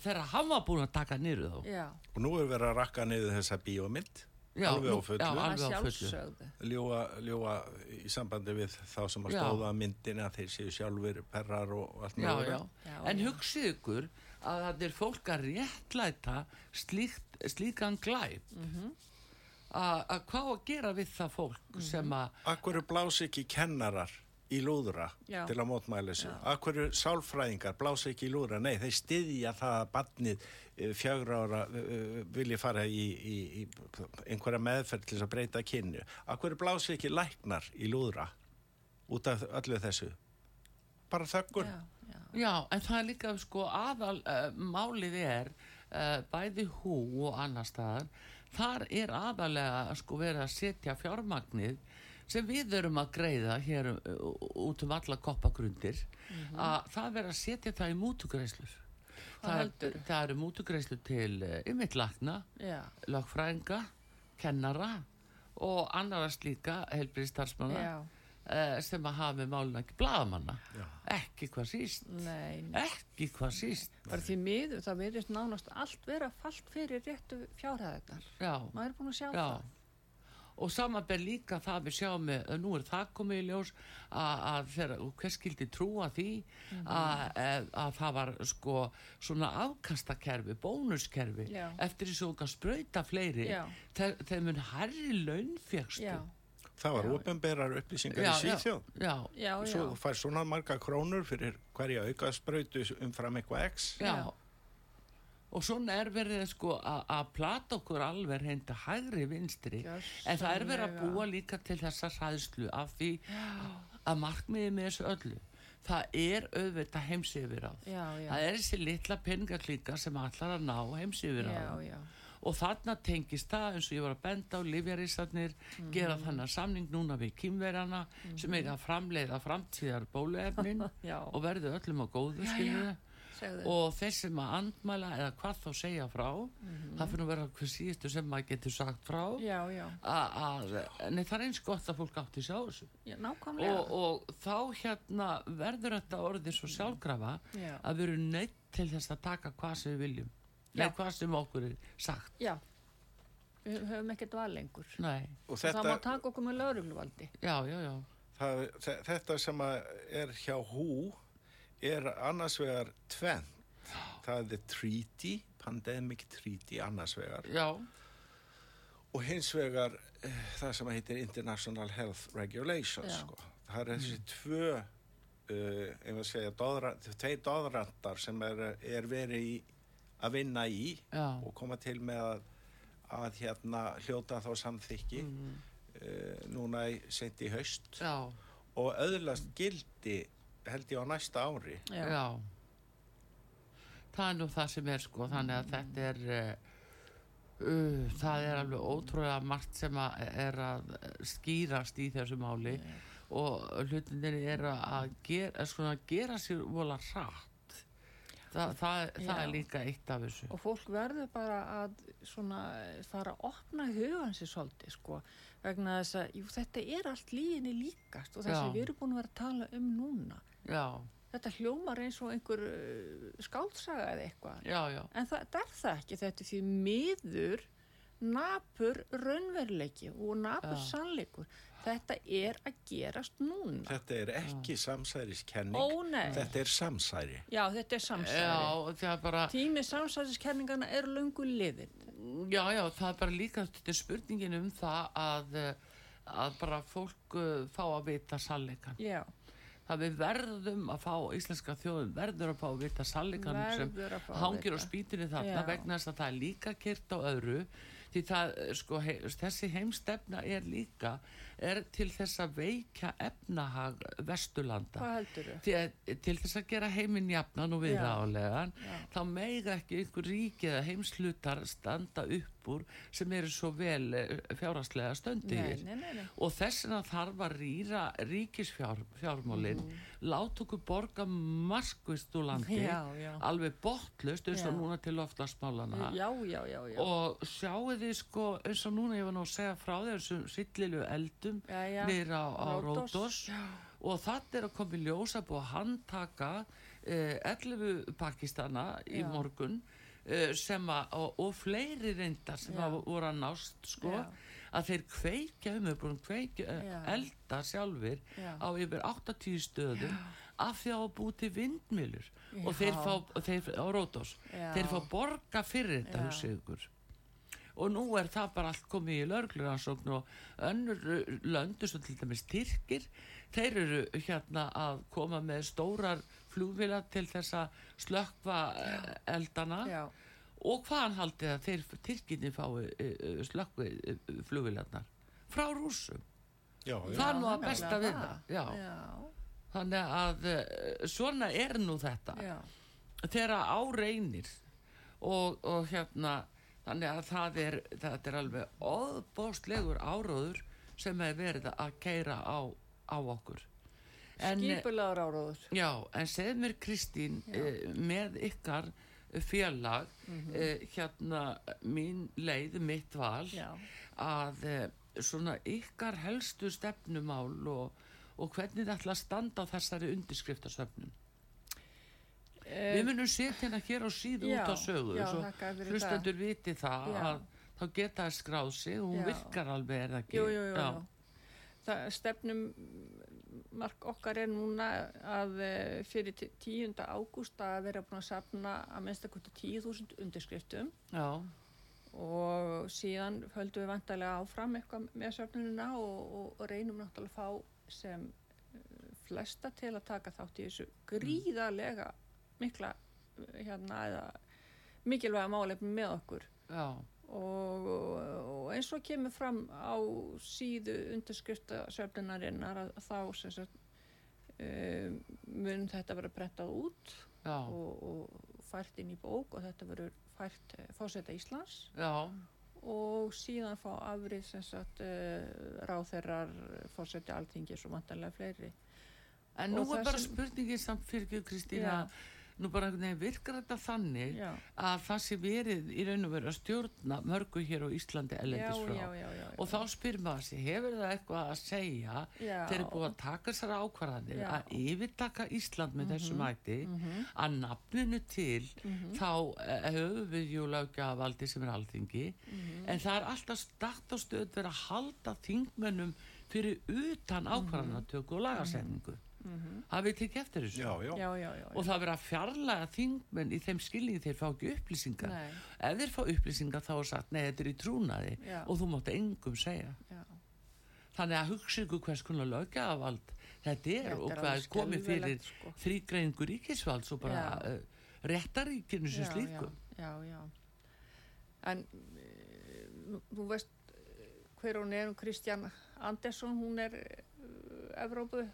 Þegar hann var búin að taka niður þá. Já. og nú er verið að rakka niður þessa bíómynd Já, alveg á fullu, já, alveg á fullu. Ljúa, ljúa í sambandi við þá sem að stóða myndina þeir séu sjálfur perrar og allt mjög en hugsið ykkur að það er fólk að réttlæta slíkt, slíkan glæp. Mm -hmm. að hvað að gera við það fólk mm -hmm. sem að Akkur blás ekki kennarar í lúðra Já. til að mótmæla þessu? Akkur sálfræðingar blás ekki í lúðra? Nei, þeir styðja það að barnið fjögur ára uh, vilja fara í, í, í einhverja meðferð til að breyta kynnu Akkur blás ekki læknar í lúðra út af öllu þessu? Bara þöggur já, já. já, en það er líka sko aðal uh, málið er uh, bæði hú og annar staðar þar er aðalega sko verið að setja fjármagnið sem við erum að greiða hér út um alla koppagrundir. Mm -hmm. að það verður að setja það í mútugreislur það, það eru mútugreislu til ymittlakna lagfrænga, kennara og annara slíka helbriðstarfsmanna uh, sem að hafa með málun ekki bladamanna ekki hvað síst. Nei, nei. ekki hvað síst. Bara því miður það verðist nánast allt vera fallt fyrir réttu fjárhæðarnar maður er búin að sjá Já. það og samanber líka það við sjáum með, nú er það komið í ljós að, hver skildi trúa því mm -hmm. að, að það var sko svona afkastakerfi, bónuskerfi Já. eftir því svo að spröyta fleiri Já. þeir, mun herri launfjörstu Já, Það var Já. ofinberar upplýsingar Já, í síðjóð. já, já, já. Svo fær svona marga krónur fyrir hverja auka sprautu umfram eitthvað x. já. Og svona er verið sko að plata okkur alveg reynda hægri vinstri. En það er verið að búa líka til þessa hræðslu af því að markmiði með þessu öllu það er auðvitað heimsifir á það er þessi litla peningaklíka sem allar að ná heimsifir á og þarna tengist það eins og ég var að benda á livjarísarnir Mhm. gera þannig samning núna við kýmverjana sem eiga að framleiða framtíðar bóluefnin og verðu öllum á góðu skilju Segðu. og þeir sem að andmæla eða hvað þá segja frá það fyrir að vera hver síðustu sem maður getur sagt frá Mhm. Nei, það er eins gott að fólk átti sig á þessu Já, nákvæmlega. og, og þá hérna verður þetta orðið svo sjálfgrafa Já. að við erum neitt til þess að taka hvað sem við viljum Já. hvað sem okkur er sagt Já. Við höfum ekkert val lengur. nei, Og Það má þetta, taka okkur með laurugluvaldi. já, já, já það, þe- þetta sem að er hjá hú er annars vegar tvenn. Það er treaty, pandemic treaty annars vegar. Já, og hins vegar eh, það sem heitir International Health Regulations sko. það er þessi tvö uh, ef að segja tvei doðrandar sem er, er verið í, að vinna í já, og koma til með að, að hérna hljóta þá samþykki mm, uh, núna í, sent í haust. Já, og öðlast gildi held ég á næsta ári Já. já það er nú það sem er sko þannig að þetta er uh, uh, það er alveg ótrúlega margt sem að er að skýrast í þessu máli og hlutinir er að gera, svona, gera sér vola hratt Þa, það, það Já. er líka eitt af þessu Og fólk verður bara að svona fara að opna hugan sér svolítið sko vegna þess að jú, þetta er allt líginni líkast og þessi Já. við erum búin að vera að tala um núna. Já, Þetta hljómar eins og einhver uh, skáltsaga eða eitthvað. já, já, En það, er það ekki, þetta því miður napur raunveruleiki og napur Já. sannleikur. Þetta er að gerast núna. þetta er ekki samsæriskenning Ó þetta er samsæri já þetta er samsæri. já það er bara Tími samsæriskenningana er löngu liðin. Já, já, það er bara líka þetta er spurningin um það að, eh, að bara fólk uh, fá að vita sannleikan. Já, Það við verðum að fá, íslenska þjóðum verður að fá að vita sannleikan sem að að hangir á vita. spýtunni þarna Já. vegna þess að það er líka kyrt á öðru því það, eh, sko, he, þessi heimstefna er líka er til þess að veikja efnahag vesturlanda því að til þess að gera heiminn jafnan og viðráðlegan Já. þá meiga ekki einhver ríki eða heimslutar standa upp úr sem eru svo vel fjárhastlega stöndi Nei, yfir nei, nei, nei. og þess vegna þarf að rýra ríkisfjármálin mm. láta okkur borga markvist úr landi Já, já. alveg botlust eins og Já. núna til já. og sjáu þið sko eins og núna ég var nú að segja frá þessum sillilu eldum Já. niður á, á Ródos. Rótos og það er að koma í ljósa búið að handtaka eh, 11 Pakistana í morgun eh, sem að, og, og fleiri reyndar sem að voru að nást sko, Já. að þeir kveikja um, er búin kveikja, eh, Já. elda sjálfir Já. á yfir 80 stöðum af því að hafa búið til vindmilur og þeir fá, þeir, á Rótos Já. þeir fá borga fyrir þetta hugsa ykkur og nú er það bara allt komið í lörgluransókn og önnur uh, löndu sem til dæmis Tyrkir þeir eru hérna að koma með stórar flugvila til þess að slökva uh, eldana. Já, og hvaðan haldið að þeir Tyrkinni fái uh, slökvi uh, flugvilarnar frá rúsum já, já. það er nú að besta við það já. Já, þannig að svona er nú þetta. Já, þegar á reynir og, og hérna þannig að það er, það er alveg óbóstlegur áróður sem hefur verið að keira á, á okkur en, skipulegar áróður. já, en segð mér Kristín eh, með ykkar félag eh, hérna mín leið, mitt val Já. að eh, svona ykkar helstu stefnumál og, og hvernig þið ætla að standa á þessari undirskriftasöfnun Eh, Við munum setja hérna hér á síðu já, út á sögu fyrir hlustendur viti það Já. að þá geta það skráð sig og hún virkar alveg er það ekki Jú, jú, jú. Það stefnum mark okkar er núna að eh, fyrir tí- 10. ágúst að vera búin að sapna að minnstakosti 10.000 undirskriftum Já, og síðan höldum við vantarlega áfram eitthvað með söfnunina og, og, og reynum náttúrulega að fá sem eh, flesta til að taka þátt í þessu gríðarlega mikla eh, hérna eða mikilvæga málefni með okkur. Og, og eins og kemur fram á síðu undirskrifta söfnunarinnar að þá sagt um, mun þetta vera brentað út og, og fært inn í bók og þetta verður fært fórseta Íslands. Já, og síðan fá afrið sem sagt uh, ráþerrar fórseti alþingis og vantarlega fleiri. En nú Og er það bara sem- spurningin samt fyrir ekki Kristína, nú bara veginn virkar þetta þannig já, að það sé verið í raun og veru að stjórna mörgu hér á Íslandi ellendis frá. Og þá spyr maður sig, hefur það eitthvað að segja þeir eru búið að taka þessar ákvarðanir að yfirtaka Ísland með þessu mæti Mhm. að nafninu til þá eh, höfum við jú lögjavaldi sem er alþingi. Mhm. en það er alltaf start á stöð verið að halda þingmennum fyrir utan ákvarðanatöku og lagasetningu hafið þið tekið eftir þessu Já, já. já, já, já, og það er verið að fjarlæga þingmenn í þeim skilningi þeir fá ekki upplýsingar Nei. ef þeir fá upplýsingar þá er sagt nei þetta er í trúnaði Já. og þú mátt engum segja já. þannig að hugsa ykkur hvers konar lögjavald þetta er Þetta og hvað er komið fyrir sko. þrýgreiningu ríkisvalds og bara uh, réttaríkinu sem já, slíku já, já, já. en e, nú, nú veist eh, hver hún er, Kristján Andersson hún er uh, Evrópu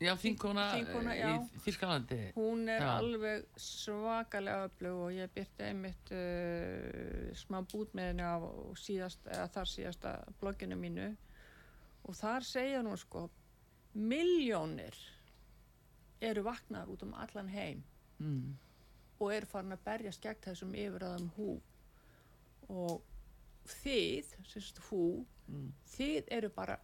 já, þinkona, eh, í Þýrskalandi hún er Já. alveg svakalega öflug og ég byrti einmitt uh, smá bút með henni á síðast, þar síðasta blogginu mínu og þar segja hún sko miljónir eru vaknar út um allan heim mm. og eru farin að berjast gegn þessum yfirraðum hú og þið, sérst hú Mm. þið eru bara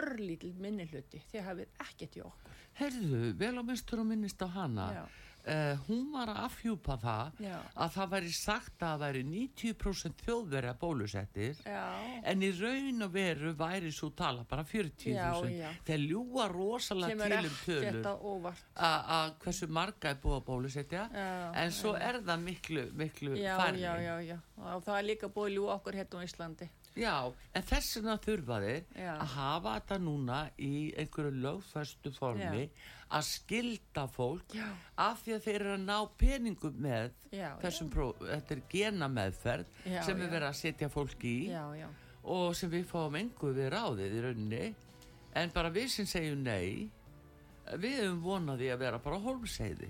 örlítil minni hluti þið hafið ekkert í okkur. Herðu, vel á minnstur og minnist á hana. Já, uh, hún var að afhjúpa það já, að það væri sagt að það væri 90% þjóðverja bólusettir já, en í raun og veru væri svo tala bara 40.000 Já, já. þeir ljúa rosalega til um tölur. að hversu marga er búið að bólusetja já, en svo er það miklu, miklu já, já, já, já. Og það er líka búið ljú okkur hérna á Íslandi Já, en þess vegna þurfa þeir Já. að hafa þetta núna í einhverju lögfæstu formi að skilda fólk Já. af því að þeir eru að ná peningum með já, þessum próf, þetta er gena meðferð Já, sem já. við verðum að setja fólk í já, já, og sem við fáum engu við ráðið í rauninni en bara við sem segjum nei við höfum vonaði að vera bara hólmseiði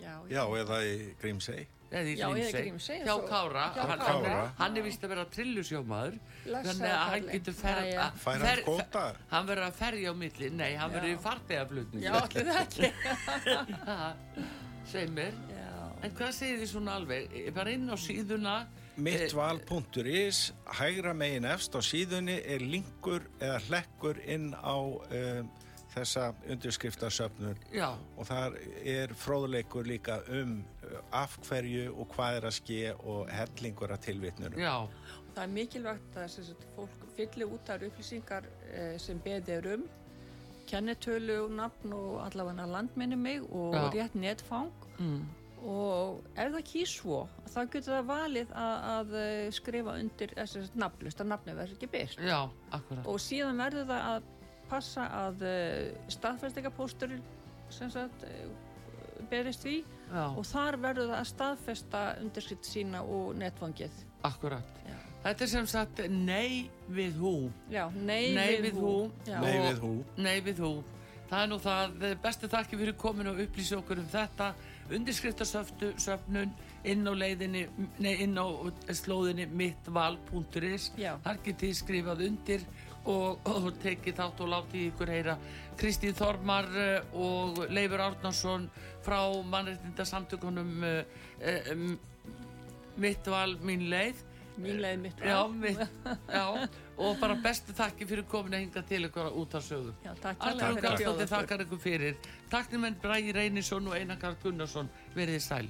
já, Já, eða í Grímsey. Í Grímsey, hjá Kára, hjá hann, Kára. hann, hann er vist að vera trillusjómaður þannig að hann getur fer, Jæja. að- Fær hann fer- kvóta? hann verður að ferja á milli. Nei, hann verður í fartegaflutningu já, allir það ekki segir mér. Já, en hvað segir þið svona alveg? Bara inn á síðuna. Mittval.is, hægra megin efst á síðunni er linkur eða hlekkur inn á um, þessa undirskriftasöfnur já, og þar er fróðleikur líka um af hverju og hvað er að ske og hellingur að tilvitnunum. já, það er mikilvægt að sagt, fólk fyllir út af upplýsingar eh, sem beðir um. Kennetölu og nafn og allavega landminni mig og Já. rétt netfang. Mm, og ef það kýr svo þá getur það valið að, að eh, skrifa undir þessi nafnlust að nafni verður ekki byrt já, akkurat. Og síðan verður það að passa að uh, staðfestingapóstur sem sagt berist því já, og þar verður það að staðfesta undirskritt sína og netfangið akkurat Já. þetta er sem sagt nei við hú Já, nei, Nei við hú. Já. Nei við hú. Nei við þú. Það er nú það, bestu þakki fyrir komin og upplýsi okkur um þetta, undirskriftasöfnun inn á leiðinni, nei inn á slóðinni mittval.is, þar getið skrifað undir og, og tekið þátt og látið ykkur heyra Kristín Þormar eh, og Leifur Árnarsson frá mannreitinda samtökunum mittval mín leið. Mín leið mitt Já, mitt, já, og bara bestu þakki fyrir komin að hinga til ykkur út af sögum. Bjóða okkur. þakkar ykkur fyrir. Takk nefnir Bræði Reynisson og Einar Karl Gunnarsson verið sæl.